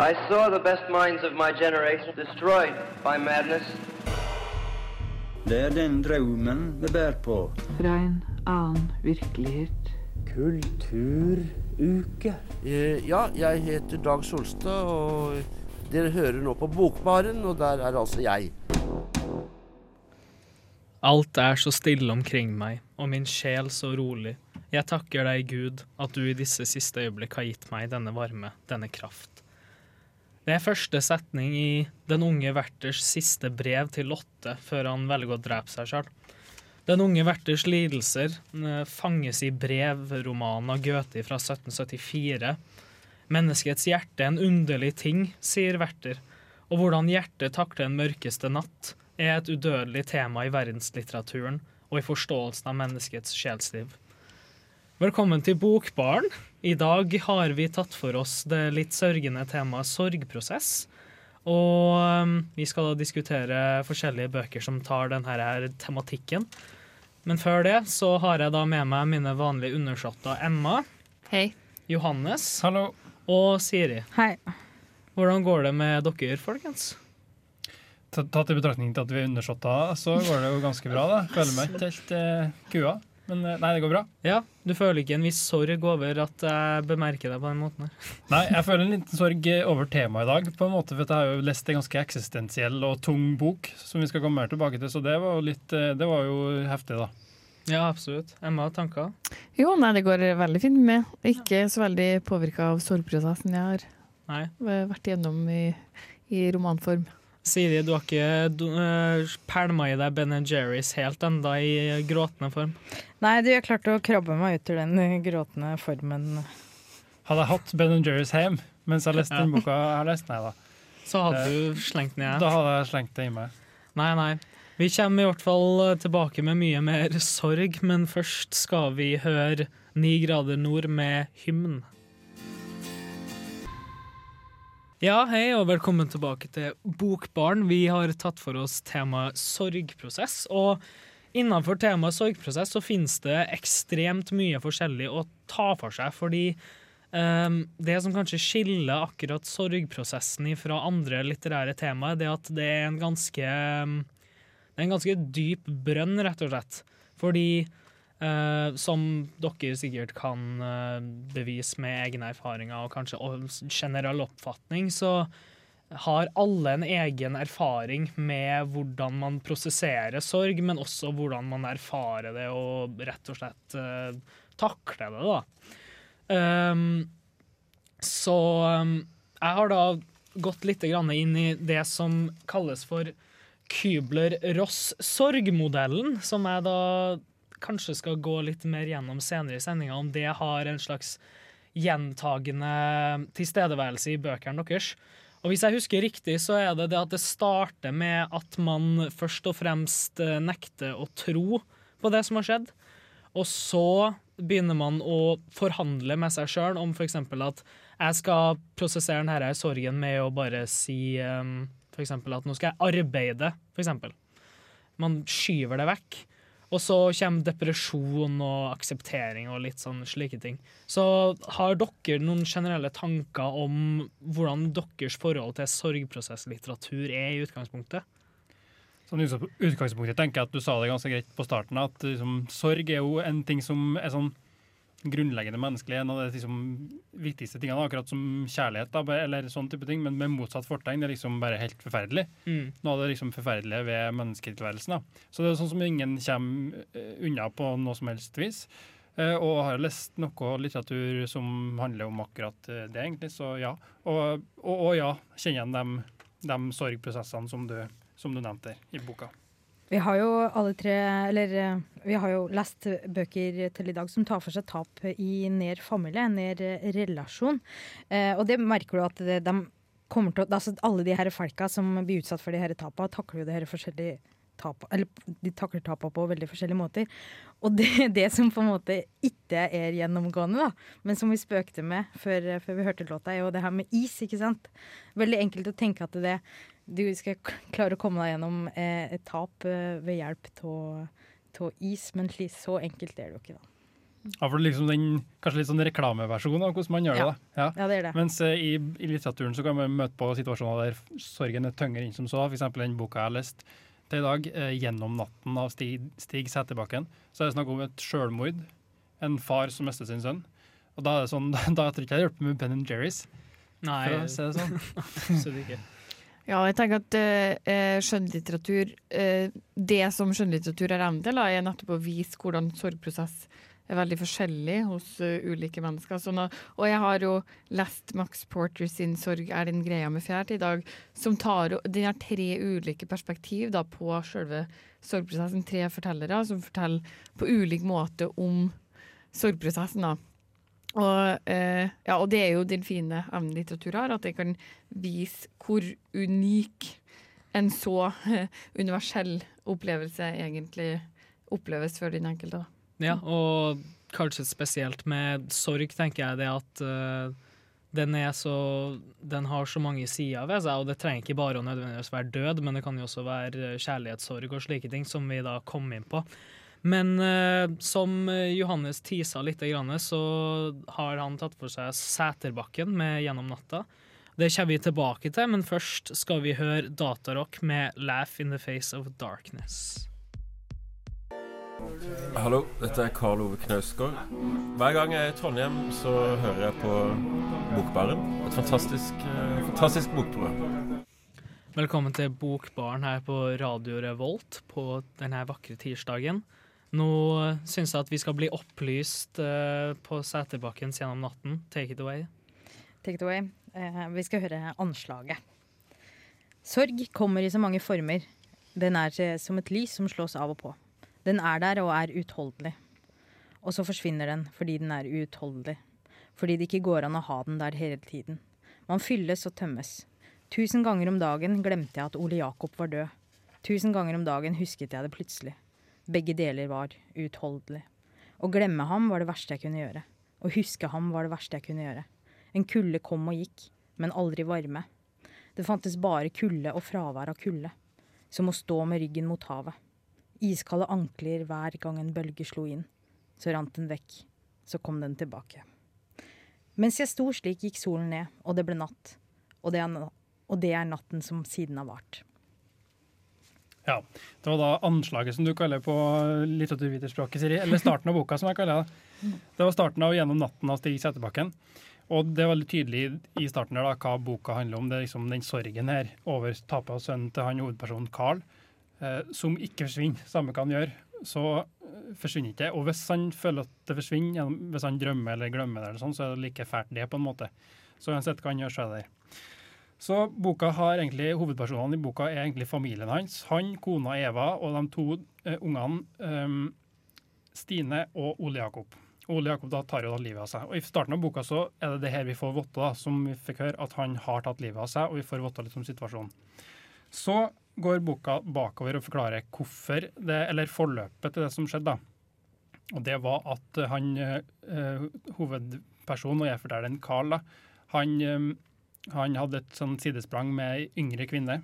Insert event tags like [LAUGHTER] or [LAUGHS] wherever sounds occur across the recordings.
I saw the best minds of my generation destroyed by madness. Det er den drømmen vi bærer på. Fra en annen virkelighet. Kulturuke. Eh, Ja, jeg heter Dag Solstad, og dere hører nå på Bokbaren, og der er altså jeg. Alt er så stille omkring meg, og min sjel så rolig. Jeg takker deg, Gud, at du i disse siste øyeblikk har gitt meg denne varme, denne kraft. Det er første setning i Den unge verters siste brev til Lotte før han velger å drepe seg sjøl. Den unge verters lidelser eh, fanges i brevromanen av Goethe fra 1774. Menneskets hjerte er en underlig ting, sier Werther, og hvordan hjertet takler den mørkeste natt, er et udødelig tema i verdenslitteraturen og i forståelsen av menneskets sjelsliv. Velkommen til Bokbaren. I dag har vi tatt for oss det litt sørgende temaet sorgprosess. Og um, vi skal da diskutere forskjellige bøker som tar denne her tematikken. Men før det så har jeg da med meg mine vanlige undersåtter Emma, Hei. Johannes Hallo. og Siri. Hei. Hvordan går det med dere, folkens? Tatt i betraktning til at vi er undersåtter, så går det jo ganske bra. da. Føler meg ikke helt eh, kua. Men eh, nei, det går bra. Ja, Du føler ikke en viss sorg over at jeg bemerker deg på den måten her? [LAUGHS] Nei, jeg føler en liten sorg over temaet i dag, på en måte, for jeg har jo lest en ganske eksistensiell og tung bok, som vi skal komme mer tilbake til, så det var jo, litt, eh, det var jo heftig, da. Ja, absolutt. Emma, tanker? Jo, nei, det går veldig fint med. Ikke så veldig påvirka av sorgprosessen jeg har Nei. vært gjennom i, i romanform. Siri, du har ikke du, uh, pælma i deg Ben Jerry's helt enda i eh, gråtende form? Nei, du, har klart å krabbe meg ut ur den eh, gråtende formen. Hadde jeg hatt Ben Jerry's hjem mens jeg leste Ja. den boka jeg har lest, nei da. Så hadde Eh, du slengt den i Da hadde jeg slengt det i meg. Nei, nei. Vi kommer i hvert fall eh, tilbake med mye mer sorg, men først skal vi høre Ni grader nord med hymn. Ja, hei og velkommen tilbake til Bokbarn. Vi har tatt for oss temaet sorgprosess. Og innenfor temaet sorgprosess så finnes det ekstremt mye forskjellig å ta for seg. Fordi um, det som kanskje skiller akkurat sorgprosessen fra andre litterære temaer, det er at det er en ganske ehm, Det er en ganske dyp brønn, rett og slett. Fordi Eh, som dere sikkert kan uh, bevise med egne erfaringer og kanskje og generell oppfatning, så har alle en egen erfaring med hvordan man prosesserer sorg, men også hvordan man erfarer det og rett og slett uh, takler det, da. Um, så um, jeg har da gått litt inn i det som kalles for Kybler-Ross-sorgmodellen, som jeg da kanskje skal gå litt mer gjennom senere i sendinga, om det har en slags gjentagende tilstedeværelse i bøkene deres. Og hvis jeg husker riktig, så er det det at det starter med at man først og fremst eh, nekter å tro på det som har skjedd. Og så begynner man å forhandle med seg sjøl om f.eks. at jeg skal prosessere denne sorgen med å bare si um, f.eks. at nå skal jeg arbeide, f.eks. Man skyver det vekk. Og så kommer depresjon og akseptering og litt sånn slike ting. Så har dere noen generelle tanker om hvordan deres forhold til sorgprosesslitteratur er i utgangspunktet? Sånn utgangspunktet tenker jeg at du sa det ganske greit på starten, at liksom, sorg er jo en ting som er sånn grunnleggende menneskelig, en av de liksom, viktigste tingene, akkurat som kjærlighet, da, eller sånn type ting, men med motsatt fortegn. Det er liksom bare helt forferdelig. Mm. Noe av det liksom forferdelige ved mennesketilværelsen. da. Så det er sånn som ingen kommer eh, unna på noe som helst vis. Eh, og har lest noe litteratur som handler om akkurat eh, det, egentlig. Så ja. Og, og, og ja, kjenner igjen de, de sorgprosessene som du, som du nevnte i boka. Vi har jo alle tre Eller eh, vi har jo lest bøker til i dag som tar for seg tap i nær familie, nær relasjon. Eh, og det merker du at de kommer til å altså Alle de her folka som blir utsatt for de her tapene, takler jo det her forskjellige tap, eller de takler tapene på veldig forskjellige måter. Og det, [LAUGHS] det som på en måte ikke er gjennomgående, da, men som vi spøkte med før, før vi hørte låta, er jo det her med is. ikke sant? Veldig enkelt å tenke at det, du skal klare å komme deg gjennom eh, et tap eh, ved hjelp av is, men så enkelt er det jo ikke, da. Ja, for det er liksom den, Kanskje litt sånn reklameversjon av hvordan man gjør. Ja. det. Ja. Ja, det er det. Mens eh, i, i litteraturen så kan man møte på situasjoner der sorgen er tyngre inn som så. Eksempel den boka jeg har lest til i dag, eh, 'Gjennom natten' av Stig, Stig Sæterbakken, Så er det snakk om et sjølmord. En far som mister sin sønn. Og da er det sånn, [LAUGHS] da tror jeg ikke det hjelper med Ben Jerrys. Nei, For å si det sånn. [LAUGHS] absolutt ikke. Ja, jeg tenker at eh, skjønnlitteratur eh, Det som skjønnlitteratur er evne til, er nettopp å vise hvordan sorgprosess veldig forskjellig hos uh, ulike mennesker. Sånn, at- og jeg har jo lest Max Porter sin 'Sorg er den greia med fjær' i dag, som tar Den har tre ulike perspektiv da, på selve sorgprosessen. Tre fortellere som forteller på ulik måte om sorgprosessen. da. Og, eh, ja, og det er jo den fine evnen litteratur har, at det kan vise hvor unik en så eh, universell opplevelse egentlig oppleves for den enkelte. Da. Ja, og kanskje spesielt med sorg, tenker jeg det at uh, den så Den har så mange sider ved seg, og det trenger ikke bare å nødvendigvis være død, men det kan jo også være kjærlighetssorg og slike ting, som vi da kom inn på. Men uh, som Johannes tisa litt, så har han tatt for seg Sæterbakken med 'Gjennom natta'. Det kommer vi tilbake til, men først skal vi høre Datarock med 'Laugh in the Face of Darkness'. Hallo, dette er Karl Ove Knausgård. Hver gang jeg er i Trondheim, så hører jeg på Bokbaren. Et fantastisk, eh, fantastisk bokprogram. Velkommen til Bokbaren her på Radio Revolt på denne vakre tirsdagen. Nå syns jeg at vi skal bli opplyst eh, på Sæterbakkens gjennom natten. Take it away. Take it away. Eh, vi skal høre anslaget. Sorg kommer i så mange former. Den er eh, som et lys som slås av og på. Den er der og er utholdelig. Og så forsvinner den fordi den er uutholdelig. Fordi det ikke går an å ha den der hele tiden. Man fylles og tømmes. Tusen ganger om dagen glemte jeg at Ole Jakob var død. Tusen ganger om dagen husket jeg det plutselig. Begge deler var uutholdelig. Å glemme ham var det verste jeg kunne gjøre. Å huske ham var det verste jeg kunne gjøre. En kulde kom og gikk, men aldri varme. Det fantes bare kulde og fravær av kulde. Som å stå med ryggen mot havet. Iskalde ankler hver gang en bølge slo inn. Så rant den vekk. Så kom den tilbake. Mens jeg sto slik, gikk solen ned, og det ble natt. Og det er, og det er natten som siden har vart. Ja, Det var da anslaget som du kaller på litteraturviterspråket, Siri. Eller starten av boka, som jeg kaller det. Det var starten av 'Gjennom natten' av Stig Setterbakken. Og det er veldig tydelig i starten der da, hva boka handler om. Det er liksom den sorgen her over tapet av sønnen til han hovedpersonen Carl, som ikke forsvinner, samme hva han gjør. Så eh, forsvinner ikke det. Og hvis han føler at det forsvinner, hvis han drømmer eller glemmer det, eller sånn, så er det like fælt det, på en måte. Så uansett hva han gjør, så er det der. Så boka har egentlig, Hovedpersonene i boka er egentlig familien hans. Han, kona Eva og de to eh, ungene um, Stine og Ole Jakob. Ole Jakob da tar jo da livet av seg. Og I starten av boka så er det det her vi får vite, som vi fikk høre, at han har tatt livet av seg, og vi får vite litt om situasjonen. Så går boka bakover og forklarer hvorfor det, eller forløpet til det som skjedde. da. Og det var at eh, han, eh, hovedpersonen, og jeg forteller den Carl, da, han, eh, han hadde et sånn sidesprang med ei yngre kvinne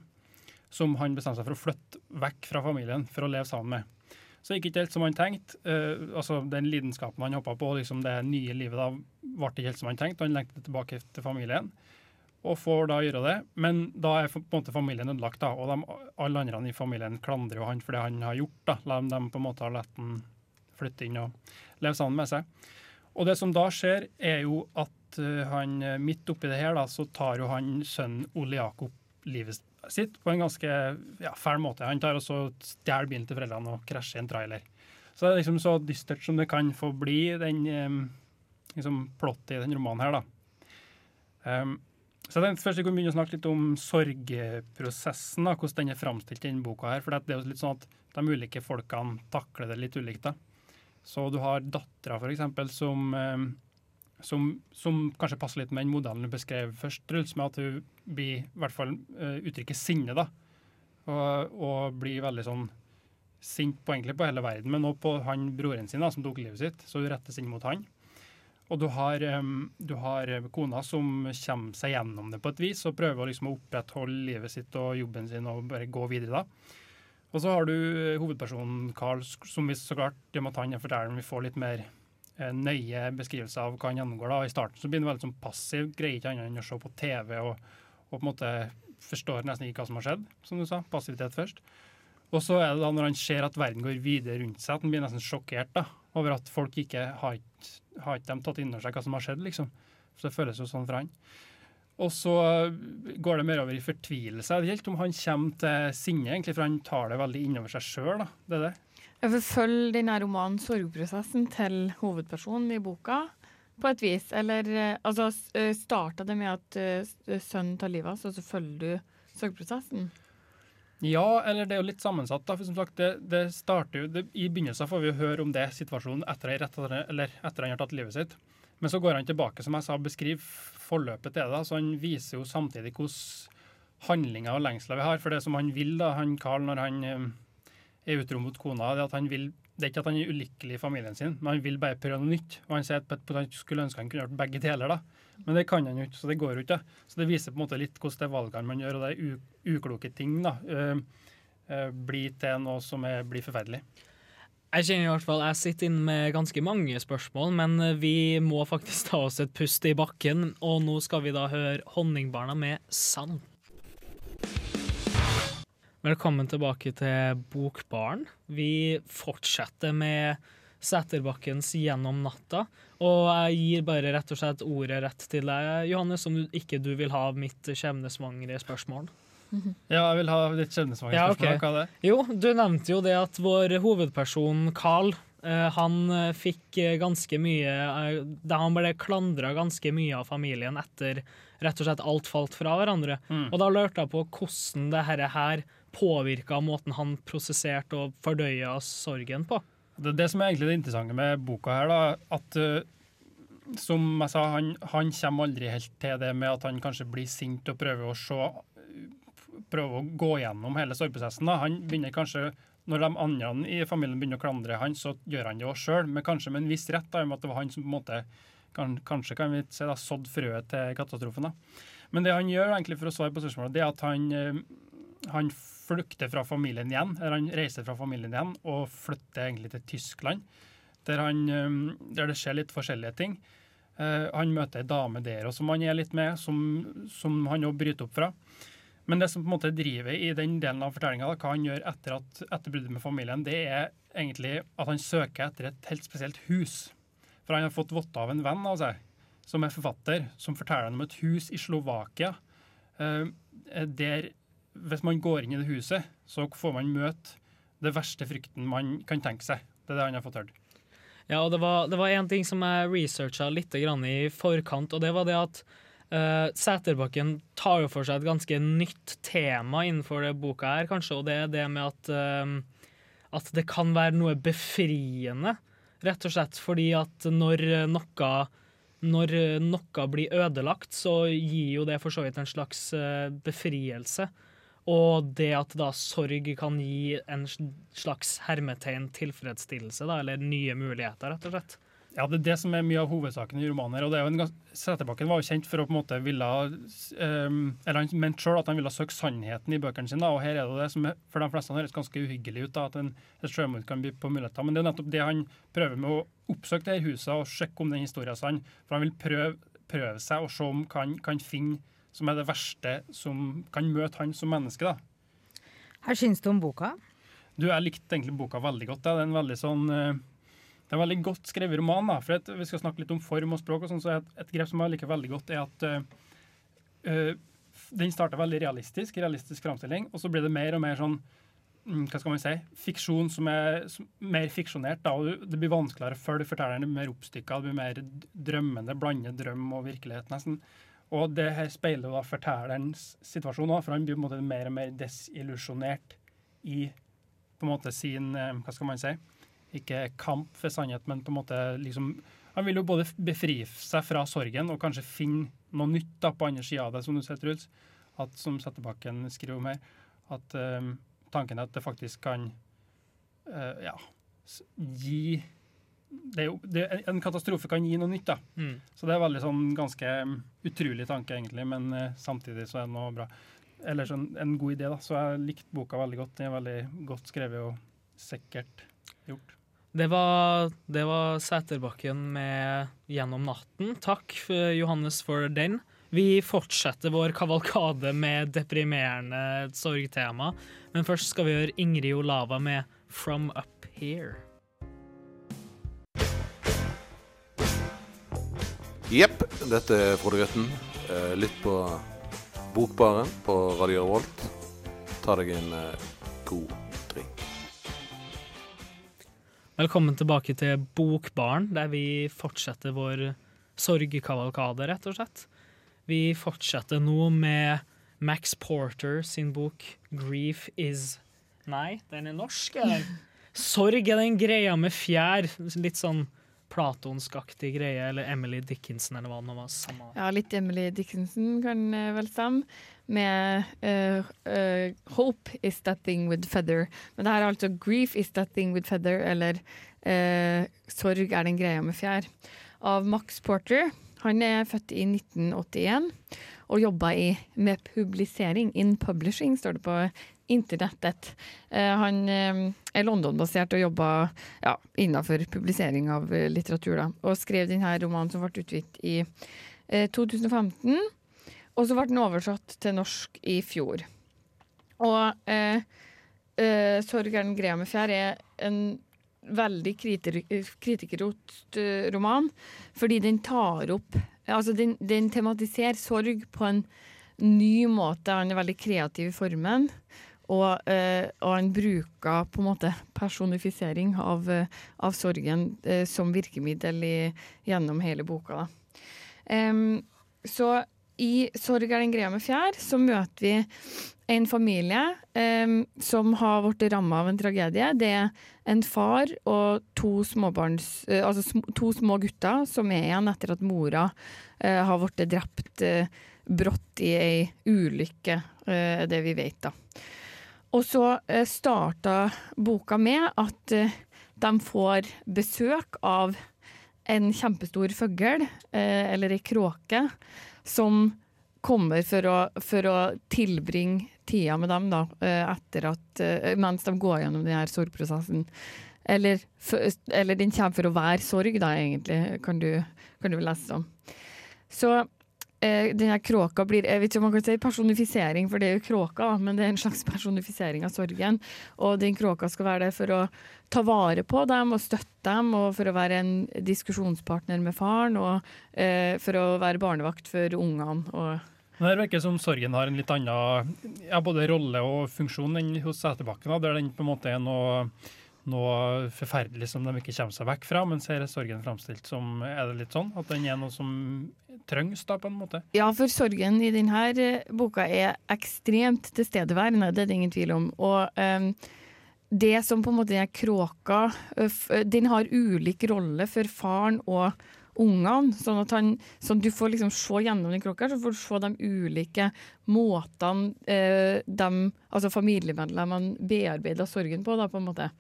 som han bestemte seg for å flytte vekk fra familien for å leve sammen med. Så det gikk ikke helt som han tenkte. Uh, altså Den lidenskapen han hoppa på, liksom det nye livet, da ble ikke helt som han tenkte. Han lengtet tilbake til familien og får da gjøre det. Men da er på en måte familien ødelagt, da, og de, alle andre i familien klandrer jo han for det han har gjort. da, La dem de på en måte har latt han flytte inn og leve sammen med seg. Og det som da skjer, er jo at eh, han eh, midt oppi det her, da, så tar jo han sønnen Ole Jakob livet sitt på en ganske ja, fæl måte. Han tar og så stjeler bilen til foreldrene og krasjer i en trailer. Så det er liksom så dystert som det kan få bli, den eh, liksom plottet i den romanen her, da. Um, så jeg først vi kunne begynne å snakke litt om sorgprosessen, da, hvordan den er framstilt i denne boka. her, for Det er jo litt sånn at de ulike folkene takler det litt ulikt. da. Så du har dattera, f.eks., som, eh, som, som kanskje passer litt med den modellen du beskrev først, Truls, med at hun blir, i hvert fall uh, uttrykker sinne, da. Og, og blir veldig sånn sint på egentlig på hele verden, men også på han broren sin da, som tok livet sitt. Så hun rettes inn mot han. Og du har, du har kona som kommer seg gjennom det på et vis, og prøver liksom å opprettholde livet sitt og jobben sin og bare gå videre. da. Og så har du hovedpersonen Carl, som vi så klart, i og med at han er fortelleren, vi får litt mer eh, nøye beskrivelse av hva han gjennomgår. da. I starten så blir han veldig sånn passiv, greier ikke annet enn å se på TV og, og på en måte forstår nesten ikke hva som har skjedd, som du sa. Passivitet først. Og så er det da når han ser at verden går videre rundt seg, at han blir nesten sjokkert da, over at folk ikke har ikke har ikke de tatt inn over seg hva som har skjedd, liksom. Så det føles jo sånn for han. Og så går det mer over i fortvilelse. Jeg vet ikke helt om han kommer til sinne, egentlig, for han tar det veldig innover seg sjøl. Det er det. Følge denne romanen, sorgprosessen, til hovedpersonen i boka. På et vis. Eller eh, altså eh, starta det med at sønnen tar livet av seg, og så følger du sorgprosessen? Ja, eller det er jo litt sammensatt. da, for som sagt, det, det starter jo, det, I begynnelsen får vi jo høre om det situasjonen etter, etter, eller etter han har tatt livet sitt. Men så går han tilbake, som jeg sa, beskriver forløpet til det. så Han viser jo samtidig hvordan handlinger og lengsler vi har. For det som han vil, da, han Carl, når han eh, er utro mot kona, det er at han vil det er ikke at han er ulykkelig i familien sin, men han vil bare prøve noe nytt. Og han sier at han skulle ønske han kunne gjort begge deler, da. Men det kan han jo ikke, så det går jo ikke. Så det viser på en måte litt hvordan det valgene man gjør, og det ukloke ting, da, blir til noe som er, blir forferdelig. Jeg kjenner i hvert fall, jeg sitter inne med ganske mange spørsmål, men vi må faktisk ta oss et pust i bakken. Og nå skal vi da høre Honningbarna med Sand. Velkommen tilbake til Bokbaren. Vi fortsetter med Sæterbakkens Gjennom natta. Og jeg gir bare rett og slett ordet rett til deg, Johannes, om du, ikke du vil ha mitt skjebnesvangre spørsmål. [LAUGHS] Ja, jeg vil ha ditt skjebnesvangre Ja, spørsmål. ok. Hva er det? Jo, du nevnte jo det at vår hovedperson Carl eh, han eh, fikk eh, ganske mye da Han ble klandra ganske mye av familien etter rett og slett alt falt fra hverandre. Mm. Og da lurte jeg på hvordan det her, her påvirka måten han prosesserte og fordøya sorgen på. Det er det som er egentlig det interessante med boka her, da. At uh, som jeg sa, han, han kommer aldri helt til det med at han kanskje blir sint og prøver å se prøver å gå gjennom hele sorgprosessen. Han begynner kanskje når de andre i familien begynner å klandre han, så gjør han det òg sjøl, men kanskje med en viss rett, da, at det var han som på en måte kan, kanskje kan vi si da, sådd frøet til katastrofen. da. Men det han gjør egentlig for å svare på spørsmålet, det er at han, eh, han flykter fra familien igjen, eller han reiser fra familien igjen og flytter egentlig til Tyskland, der, han, eh, der det skjer litt forskjellige ting. Eh, han møter ei dame der også, som han er litt med, som, som han òg bryter opp fra. Men det som på en måte driver i den delen av fortellinga, hva han gjør etter, at, etter bruddet med familien, det er egentlig at han søker etter et helt spesielt hus. For han har fått votter av en venn av seg, som er forfatter, som forteller ham om et hus i Slovakia. eh, der hvis man går inn i det huset, så får man møte det verste frykten man kan tenke seg. Det er det han har fått hørt. Ja, og det var, det en ting som jeg researcha litt i forkant, og det var det at uh, Sæterbakken tar jo for seg et ganske nytt tema innenfor det boka her, kanskje, og det er det med at, uh, at det kan være noe befriende, rett og slett fordi at når noe når noe blir ødelagt, så gir jo det for så vidt en slags uh, befrielse. Og det at da sorg kan gi en slags hermetegn tilfredsstillelse, da, eller nye muligheter, rett og slett. Ja, det er det som er mye av hovedsaken i romanen. her, og det er jo en Sæterbakken var jo kjent for å på en måte ville um, Eller han mente sjøl at han ville søke sannheten i bøkene sine, og her er det det som er, for de fleste høres ganske uhyggelig ut, da, at en, et kan by på muligheter. Men det er nettopp det han prøver med å oppsøke det her huset og sjekke om den historien er sann. For han vil prøve, prøve seg og se om han kan finne som er det verste som kan møte han som menneske. da. Hva syns du om boka? Du, Jeg likte egentlig boka veldig godt. Da. Det er en veldig sånn eh, det er en veldig godt skrevet roman. da, for et, Vi skal snakke litt om form og språk. og sånn, så et, et grep som jeg liker veldig godt, er at uh, den starter veldig realistisk, realistisk framstilling, og så blir det mer og mer sånn mm, hva skal man si, fiksjon som er mer fiksjonert. da, og Det blir vanskeligere å følge fortelleren, det blir mer oppstykka, det blir mer drømmende, blande drøm og virkelighet, nesten. Og det her speiler da fortellerens situasjon òg, for han blir på en måte mer og mer desillusjonert i på en måte sin uh, Hva skal man si? ikke kamp for sannhet, men på en måte liksom Han vil jo både befri seg fra sorgen og kanskje finne noe nytt da på andre sida av det, som du sier, Truls. At, som Settebakken skriver om her, at um, tanken er at det faktisk kan uh, ja, gi det jo, det, En katastrofe kan gi noe nytt. da. Mm. Så det er veldig sånn ganske utrolig tanke, egentlig, men uh, samtidig så er det noe bra. Eller sånn, en god idé, da. Så jeg likte boka veldig godt. Den er veldig godt skrevet og sikkert gjort. Det var, det var Sæterbakken med 'Gjennom natten'. Takk, Johannes, for den. Vi fortsetter vår kavalkade med deprimerende sorgtema, men først skal vi gjøre Ingrid Olava med 'From Up Here'. Jepp, dette er Frode Grøtten. Eh, Lytt på Bokbaren på Radio Revolt. Ta deg en eh, god drink. Velkommen tilbake til Bokbaren, der vi fortsetter vår sorgkavalkade, rett og slett. Vi fortsetter nå med Max Porter sin bok 'Grief Is' Nei, den er norsk, eller? [LAUGHS] Sorg er den greia med fjær. Litt sånn platonskaktig greie, eller Emily Dickinson, eller hva det nå var. Samme. Ja, litt Emily Dickinson kan eh, vel stemme. Med uh, uh, 'Hope is that thing with feather'. Men det her er altså 'Grief is that thing with feather', eller uh, 'Sorg er den greia med fjær', av Max Porter. Han er født i 1981 og jobba med publisering, in publishing, står det på internettet. Eh, han eh, er London-basert og jobba ja, innenfor publisering av eh, litteratur. Da, og skrev denne romanen som ble utgitt i eh, 2015. Og så ble den oversatt til norsk i fjor. Og eh, eh, 'Sorg er den greia med fjær' er en veldig kritikerrost roman, fordi den tar opp Altså, den, den tematiserer sorg på en ny måte. Han er veldig kreativ i formen. Og, eh, og han bruker på en måte personifisering av, eh, av sorgen eh, som virkemiddel i, gjennom hele boka. Em, så i 'Sorg er den greia med fjær' så møter vi en familie um, som har blitt ramma av en tragedie. Det er en far og to småbarns, uh, altså sm to små gutter som er igjen etter at mora uh, har blitt drept uh, brått i ei ulykke, eh, det vi vet, da. Og så eh, starta boka med at eh, de får besøk av en kjempestor fugl, eh, eller ei kråke, som kommer for å, for å tilbringe tida med dem, da, etter at, mens de går gjennom denne sorgprosessen. Eller, eller den kommer for å være sorg, da, egentlig, kan du, kan du lese om. Så eh, denne kråka blir jeg vet ikke om man kan si personifisering, for det er jo kråka, men det er en slags [LAUGHS] personifisering av sorgen. Og den kråka skal være der for å ta vare på dem og støtte dem, og for å være en diskusjonspartner med faren, og eh, for å være barnevakt for ungene. og Det virker som sorgen har en litt annen ja, både rolle og funksjon enn hos Sæterbakken, der den på en måte er noe, noe forferdelig som de ikke kommer seg vekk fra. Mens her er sorgen framstilt som er det litt sånn, at den er noe som trengs, da, på en måte. Ja, for sorgen i denne eh, boka er ekstremt tilstedeværende, det er det ingen tvil om. Og um, det som på en måte er kråka, ø, den har ulik rolle for faren og ungene. Sånn at han, sånn du får liksom se gjennom den kråka, så får du se de ulike måtene eh, de, altså familiemedlemmene bearbeider sorgen på, da, på en måte.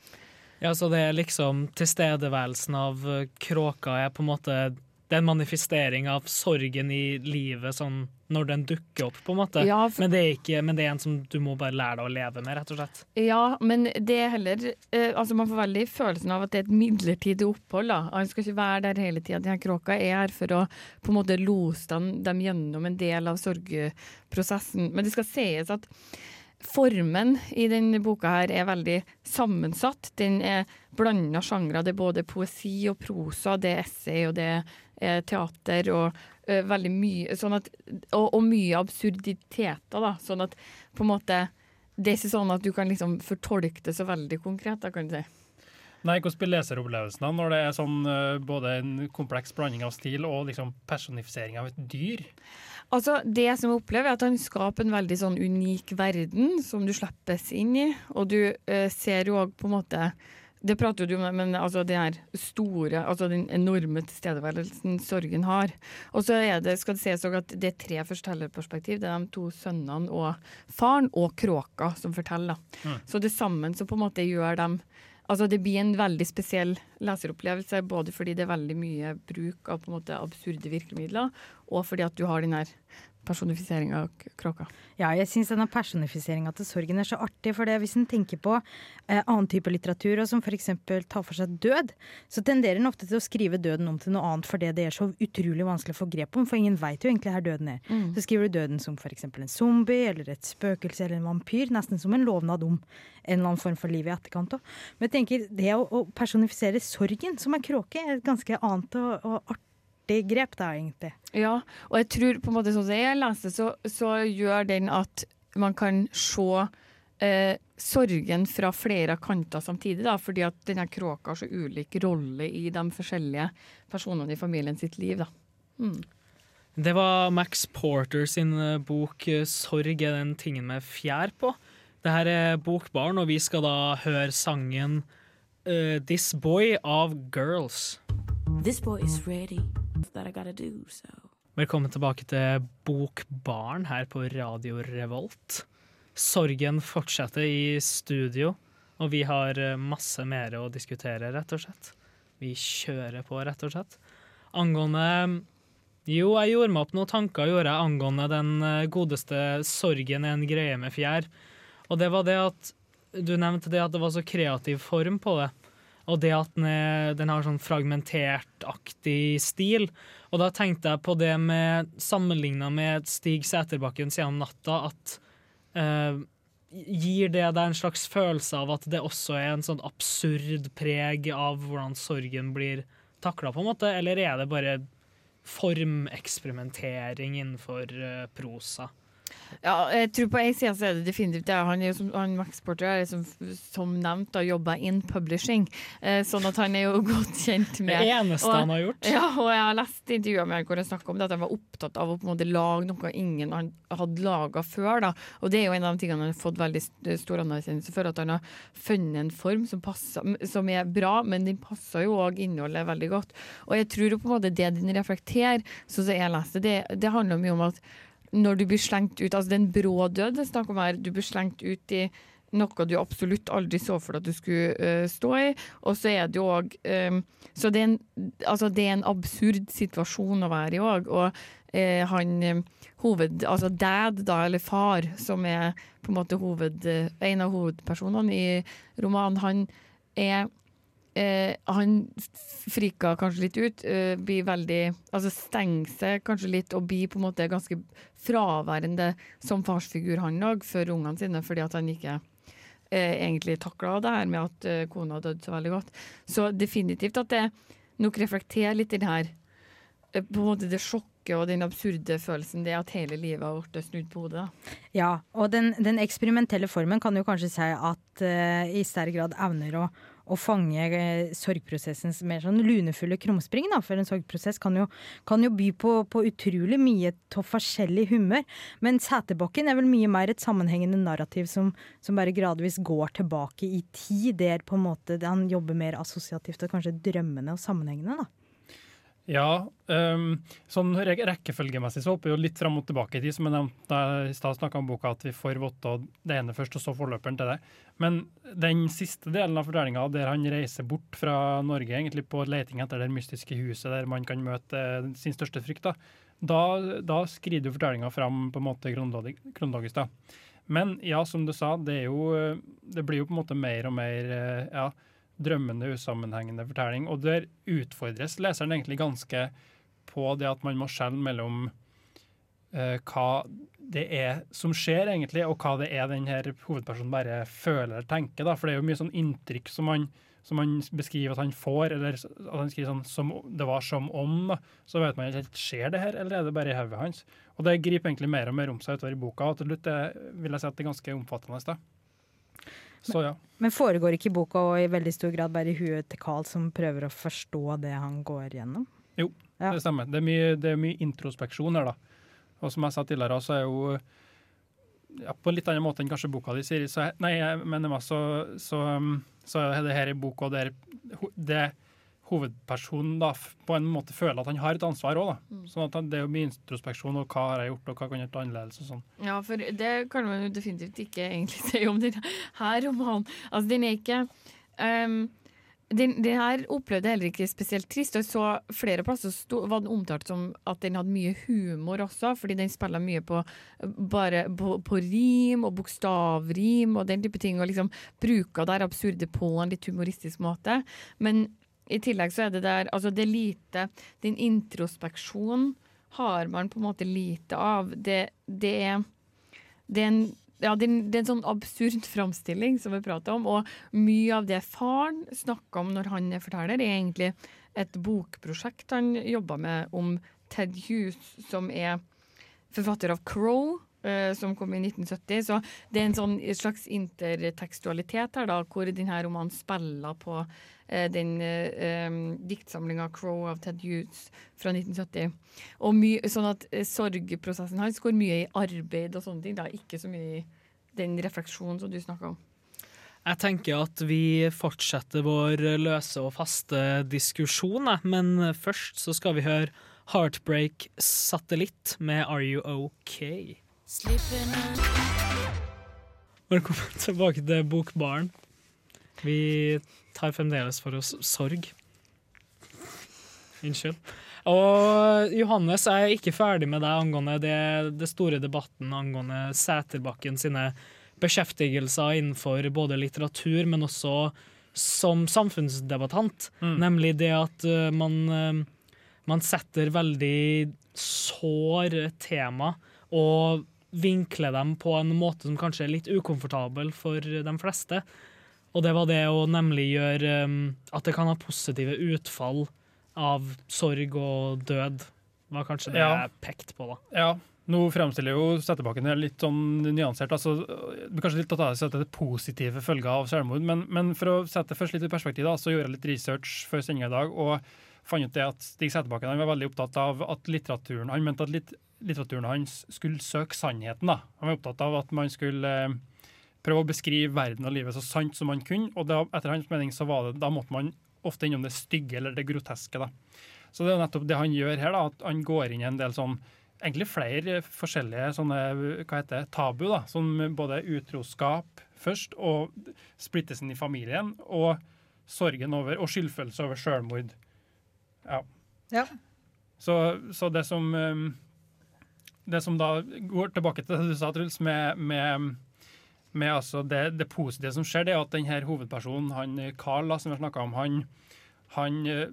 Ja, så det er liksom tilstedeværelsen av eh, kråka er på en måte det er en manifestering av sorgen i livet sånn når den dukker opp, på en måte. Ja, for- men, det er ikke, men det er en som du må bare lære deg å leve med, rett og slett. Ja, men det er heller eh, Altså Man får veldig følelsen av at det er et midlertidig opphold. da Han skal ikke være der hele tida. her kråka er her for å på en måte lose dem, dem gjennom en del av sorgprosessen. Men det skal sies at formen i denne boka her er veldig sammensatt. Den er blanda sjangre. Det er både poesi og prosa, det er essay og det er teater og uh, veldig mye sånn at, og, og mye absurditeter, da. Sånn at på en måte det er ikke sånn at du kan liksom fortolke det så veldig konkret, da, kan du si. Nei, hvordan blir leseropplevelsen når det er sånn eh, både en kompleks blanding av stil og liksom personifisering av et dyr? Altså, Det som jeg opplever, er at han skaper en veldig sånn unik verden som du slippes inn i. Og du eh, ser jo òg på en måte Det prater jo du om, men altså den her store, altså den enorme tilstedeværelsen sorgen har. Og så er det, skal det sies også at det er tre fortellerperspektiv. Det er de to sønnene og faren og kråka som forteller. Mm. Så det sammen så på en måte gjør dem Altså Det blir en veldig spesiell leseropplevelse, både fordi det er veldig mye bruk av på en måte absurde virkemidler, og fordi at du har den her personifisering av kråka. Ja, jeg syns denne personifiseringa til sorgen er så artig. For det, hvis en tenker på eh, annen type litteratur, og som f.eks. tar for seg død, så tenderer en ofte til å skrive døden om til noe annet fordi det er så utrolig vanskelig å få grep om. For ingen veit jo egentlig her døden er. Mm. Så skriver du døden som f.eks. en zombie eller et spøkelse eller en vampyr. Nesten som en lovnad om en eller annen form for liv i etterkant. òg. Men jeg tenker det å, å personifisere sorgen som en kråke, er et ganske annet og, og artig grep, da, egentlig. Ja, og jeg tror på en måte sånn som jeg leser, så, så gjør den at man kan se eh, sorgen fra flere kanter samtidig, da, fordi at denne kråka har så ulik rolle i de forskjellige personene i familien sitt liv. Da. Mm. Det var Max Porter sin eh, bok eh, 'Sorg er den tingen med fjær på'. Det her er Bokbarn, og vi skal da høre sangen uh, 'This Boy' av Girls. This boy is ready do so. Velkommen tilbake til Bokbarn her på Radio Revolt. Sorgen fortsetter i studio, og vi har eh, masse mer å diskutere, rett og slett. Vi kjører på, rett og slett. Angående Jo, jeg gjorde meg opp noen tanker gjorde jeg angående den eh, godeste 'Sorgen er en greie med fjær'. Og det var det at Du nevnte det at det var så kreativ form på det. Og det at den, er, den har sånn fragmentertaktig stil. Og da tenkte jeg på det med sammenligna med Stig Sæterbakken gjennom natta, at eh, Gir det deg en slags følelse av at det også er en sånn absurd preg av hvordan sorgen blir takla, på en måte? Eller er det bare formeksperimentering innenfor eh, prosa? Ja, jeg tror på en side så er det definitivt det. Han, er jo som, han Max Porter er som, som nevnt da jobba in publishing, eh, sånn at han er jo [LAUGHS] godt kjent med Det eneste og, han har gjort. Ja, og jeg har lest intervjuer med han hvor han snakker om det, at han var opptatt av å på en måte lage noe ingen han hadde laga før. da, Og det er jo en av de tingene han har fått veldig stor anerkjennelse for, at han har funnet en form som, passer, som er bra, men den passer jo òg innholdet veldig godt. Og jeg tror jo på en måte det den reflekterer, sånn som jeg leste, det, det handler mye om at når du blir slengt ut Altså den brå død det er snakk om her, du blir slengt ut i noe du absolutt aldri så for deg at du skulle uh, stå i. Og så er det jo òg Så det er, en, altså det er en absurd situasjon å være i òg. Og uh, han eh, hoved... Altså dad, da, eller far, som er på en måte hoved, uh, en av hovedpersonene i romanen, han er han frika kanskje litt ut, blir veldig Altså stenger seg kanskje litt og blir på en måte ganske fraværende som farsfigur, han òg, for ungene sine, fordi at han ikke eh, egentlig takla det her med at eh, kona døde så veldig godt. Så definitivt at det nok reflekterer litt i det her eh, på en måte det sjokket og den absurde følelsen det at hele livet har blitt snudd på hodet. Ja, og den, den eksperimentelle formen kan jo kanskje si at eh, i sterk grad evner å, å fange eh, sorgprosessens mer sånn lunefulle krumspring. Da. For en sorgprosess kan jo, kan jo by på, på utrolig mye av forskjellig humør. Men Sæterbakken er vel mye mer et sammenhengende narrativ som, som bare gradvis går tilbake i tid. Der på en måte han jobber mer assosiativt og kanskje drømmende og sammenhengende. da. Ja, um, sånn rekkefølgemessig så hopper vi litt fram og tilbake i tid, som jeg nevnte da jeg i stad snakka om boka, at vi får votta det ene først, og så forløperen til det. Men den siste delen av fortellinga, der han reiser bort fra Norge egentlig på leting etter det mystiske huset der man kan møte eh, sin største frykt, da, da, da skrider jo fortellinga fram på en måte kronologi- kronologisk. da. Men ja, som du sa, det, jo, eh, det blir jo på en måte mer og mer eh, ja, drømmende, usammenhengende fortelling. Og der utfordres leseren egentlig ganske på det at man må skjelne mellom uh, hva det er som skjer, egentlig, og hva det er den her hovedpersonen bare føler eller tenker. Da. For det er jo mye sånn inntrykk som han, som han beskriver at han får, eller at han skriver sånn som det var som om. Da. Så vet man ikke helt skjer det her, eller er det bare i hodet hans. Og det griper egentlig mer og mer om seg utover i boka, og til slutt eh, vil jeg si at det er ganske omfattende. Da. Så ja. Men foregår ikke boka og i veldig stor grad bare i huet til Carl som prøver å forstå det han går gjennom? Jo, Ja. det stemmer. Det er, mye, det er mye introspeksjon her, da. Og som jeg sa tidligere, så er jo ja, På en litt annen måte enn kanskje boka di sier, så, nei, jeg mener meg, så, så, så, så er det her i boka der det hovedpersonen da på en måte føler at han har et ansvar òg. Mm. Sånn at det er jo mye introspeksjon, og hva har jeg gjort, og hva kan jeg gjøre annerledes og sånn. Ja, for det kan man jo definitivt ikke egentlig [LAUGHS] si om denne her romanen. Altså, den er ikke um, den, den her opplevde jeg heller ikke spesielt trist. og så flere plasser sto, var den omtalt som at den hadde mye humor også, fordi den spiller mye på, bare på, på rim og bokstavrim og den type ting, og liksom bruker det absurde på en litt humoristisk måte. Men i tillegg så er det der Altså, det er lite Den introspeksjonen har man på en måte lite av. Det, det er det er en ja, det, er- en sånn absurd [LAUGHS] framstilling som vi prater om, og mye av det faren snakker om når han er forteller, er egentlig et bokprosjekt han jobber med om Ted Hughes, som er forfatter av Crow, som kom i 1970. Så det er en sånn slags intertekstualitet her, da, hvor denne romanen spiller på eh, den eh, diktsamlinga Crow av Ted Hughes fra 1970. Og my, sånn at eh, sorgprosessen hans går mye i arbeid og sånne ting, da, ikke så mye i den refleksjonen som du snakka om. Jeg tenker at vi fortsetter vår løse og faste diskusjon, men først så skal vi høre Heartbreak Satellitt med Are You OK? Velkommen tilbake til Bokbaren. Vi tar fremdeles for oss sorg. Unnskyld. Og Johannes, jeg er ikke ferdig med deg angående det, det store debatten angående Sæterbakken sine beskjeftigelser innenfor både litteratur, men også som samfunnsdebattant. Nemlig det at eh, man, eh, man setter veldig sår tema og vinkler dem på en måte som kanskje er litt ukomfortabel for de fleste. Og det var det å nemlig gjøre um, at det kan ha positive utfall av sorg og død, var kanskje det Ja. jeg pekte på, da. Ja, nå fremstiller jo Settebakken litt sånn nyansert. altså Kanskje litt å ta seg at det positive følger av selvmord, men, men for å sette først litt i perspektiv, da, så gjorde jeg litt research før sendinga i dag og fant ut det at Stig Settebakken var veldig opptatt av at litteraturen Han mente at litt, litteraturen hans skulle søke sannheten. da. Han var opptatt av at man skulle eh, prøve å beskrive verden og livet så sant som man kunne, og da, etter hans mening så var det, da måtte man ofte innom det stygge eller det groteske. da. Så det er nettopp det han gjør her, da, at han går inn i en del sånn egentlig flere forskjellige sånne, hva heter det, tabu, da, som både utroskap først, og splittelsen i familien, og sorgen over, og skyldfølelse over selvmord. Ja. Ja. Så, så det som um, Det som da går tilbake til det du sa, Truls, med, med, med altså det, det positive som skjer, det er at denne hovedpersonen, han Carl, som vi snakka om, han, han eh,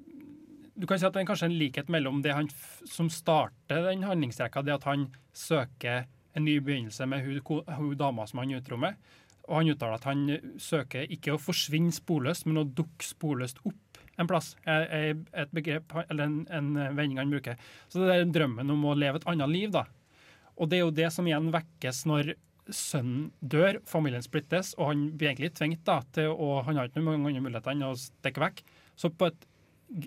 du kan si at det er kanskje en likhet mellom det han som starter den handlingsrekka, det at han søker en ny begynnelse med hun, dama som han er utro med. Og han uttaler at han søker ikke å forsvinne sporløst, men å dukke sporløst opp en plass. Er, et begrep, eller en, en vending han bruker. Så det er drømmen om å leve et annet liv, da. Og det er jo det som igjen vekkes når sønnen dør, familien splittes, og han blir egentlig tvunget da, til å Han har ikke noen andre muligheter enn å stikke vekk. Så på et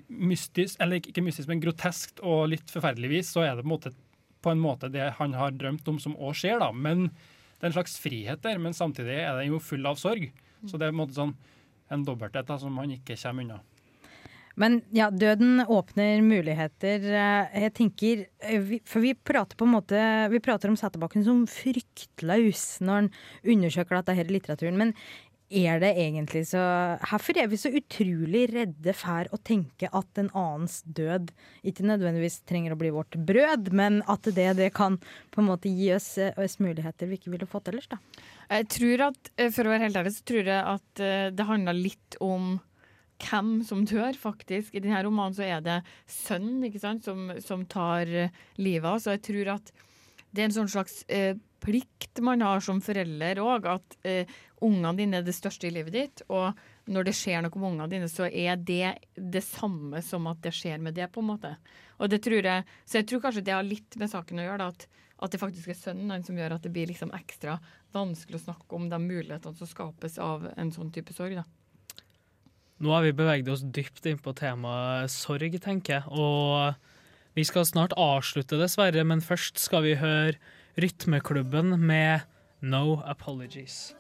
mystisk, eller ikke mystisk, men groteskt og litt forferdelig vis, så er det på en måte, på en måte det han har drømt om som òg skjer, da. Men det er en slags frihet der, men samtidig er den jo full av sorg. Så det er på en måte sånn en dobbelthet da, som han ikke kommer unna. Men ja, døden åpner muligheter. Eh, Jeg tenker eh, For vi prater på en måte Vi prater om Sæterbakken som fryktløs når han undersøker dette her i litteraturen. Men er det egentlig så Hvorfor er vi så utrolig redde for å tenke at en annens død ikke nødvendigvis trenger å bli vårt brød, men at det, det kan på en måte gi oss, eh, oss muligheter vi ikke ville fått ellers, da? Jeg tror at, For å være helt ærlig, så tror jeg at det handler litt om hvem som dør, faktisk. I denne romanen så er det sønnen ikke sant, som, som tar eh, livet av. Så jeg tror at det er en sånn slags eh, plikt man har som forelder òg, at eh, ungene dine er det største i livet ditt. Og når det skjer noe med ungene dine, så er det det samme som at det skjer med det, på en måte. Og det tror jeg, Så jeg tror kanskje det har litt med saken å gjøre, da, at, at det faktisk er sønnen hans som gjør at det blir liksom ekstra vanskelig å snakke om de mulighetene som skapes av en sånn type sorg. da. Nå har vi beveget oss dypt inn på temaet sorg, tenker jeg. Og vi skal snart avslutte, dessverre, men først skal vi høre Rytmeklubben med No Apologies.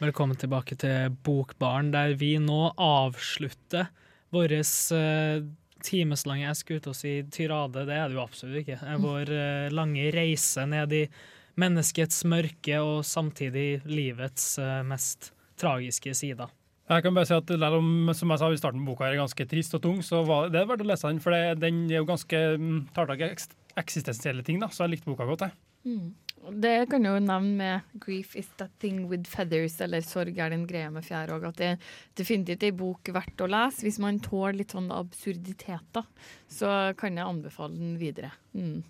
Velkommen tilbake til Bokbaren, der vi nå avslutter vår eh, timeslange Jeg skulle til å si tirade, det er det jo absolutt ikke. Vår eh, lange reise ned i menneskets mørke og samtidig livets eh, mest tragiske sider. Jeg kan bare si at selv om som jeg sa i starten boka er ganske trist og tung, så var det verdt å lese den. For det, den er jo ganske mm, tar tak i eksistensielle ting, da, så jeg likte boka godt. jeg. Mm. Det kan jeg jo nevne med 'Grief is that thing with feathers', eller 'Sorg er den greia med fjær' òg, at det er definitivt ei bok verdt å lese. Hvis man tåler litt sånn absurditeter, så kan jeg anbefale den videre. Mm.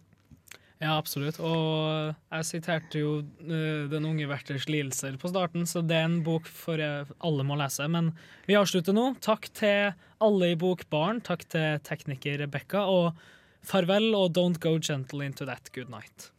Ja, absolutt. Og jeg siterte jo uh, Den unge verters lidelser på starten, så det er en bok for eh, alle må lese. Men vi avslutter nå. Takk til alle i Bokbaren. Takk til tekniker Rebekka. Og farvel, og don't go gentle into that good night.